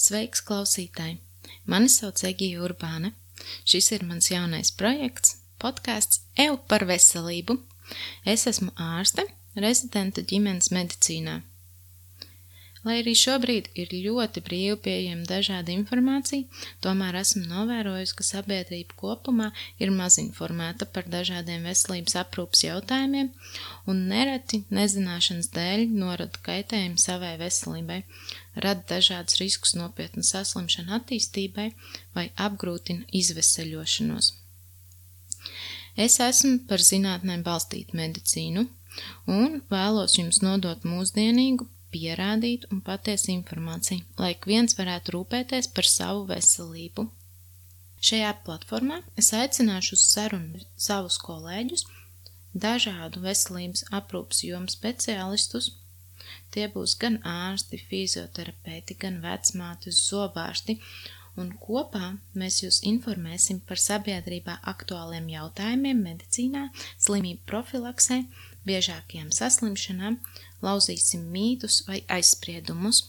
Sveiks, klausītāji! Mani sauc Egija Urbāne. Šis ir mans jaunais projekts, podkāsts EU par veselību. Es esmu ārste, rezidenta ģimenes medicīnā. Lai arī šobrīd ir ļoti brīvi pieejama dažāda informācija, tomēr esmu novērojusi, ka sabiedrība kopumā ir maz informēta par dažādiem veselības aprūpas jautājumiem un nereti nezināšanas dēļ norada kaitējumu savai veselībai, rada dažādus riskus nopietnu saslimšanu attīstībai vai apgrūtina izveseļošanos. Es esmu par zinātnēm balstītu medicīnu un vēlos jums nodot mūsdienīgu pierādītu un patiesu informāciju, lai ik viens varētu rūpēties par savu veselību. Šajā platformā es aicināšu uz sarunu savus kolēģus, dažādu veselības aprūpas jomu speciālistus. Tie būs gan ārsti, fizioterapeiti, gan vecmāti, zobārsti, un kopā mēs jūs informēsim par sabiedrībā aktuāliem jautājumiem medicīnā, slimību profilaksē, biežākajām saslimšanām, lauzīsim mītus vai aizspriedumus.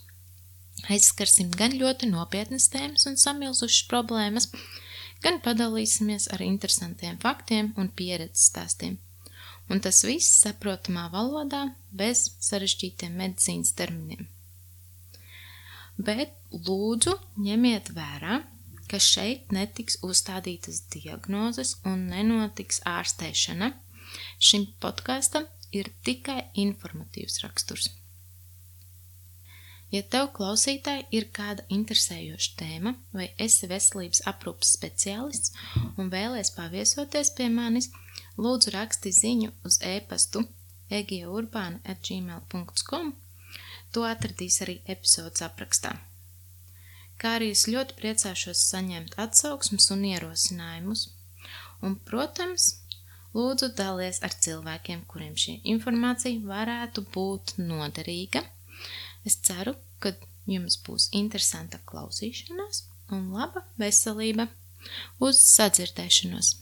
Aizskarsim gan ļoti nopietnas tēmas un samilzušas problēmas, gan padalīsimies ar interesantiem faktiem un pieredzes stāstiem. Un tas viss saprotamā valodā, bez sarežģītiem medicīnas terminiem. Bet lūdzu ņemiet vērā, ka šeit netiks uzstādītas diagnozes un nenotiks ārstēšana. Šim podkāstam ir tikai informatīvs raksturs. Ja tev klausītāji ir kāda interesējoša tēma, vai esi veselības aprūpas speciālists un vēlies paviesoties pie manis, lūdzu raksti ziņu uz e-pastu egiaurbāna.gmail.com. To atradīs arī epizodes aprakstā. Kā arī es ļoti priecāšos saņemt atsauksmes un ierosinājumus. Un, protams, Lūdzu, dalies ar cilvēkiem, kuriem šī informācija varētu būt noderīga. Es ceru, ka jums būs interesanta klausīšanās un laba veselība. Uz sadzirdēšanos!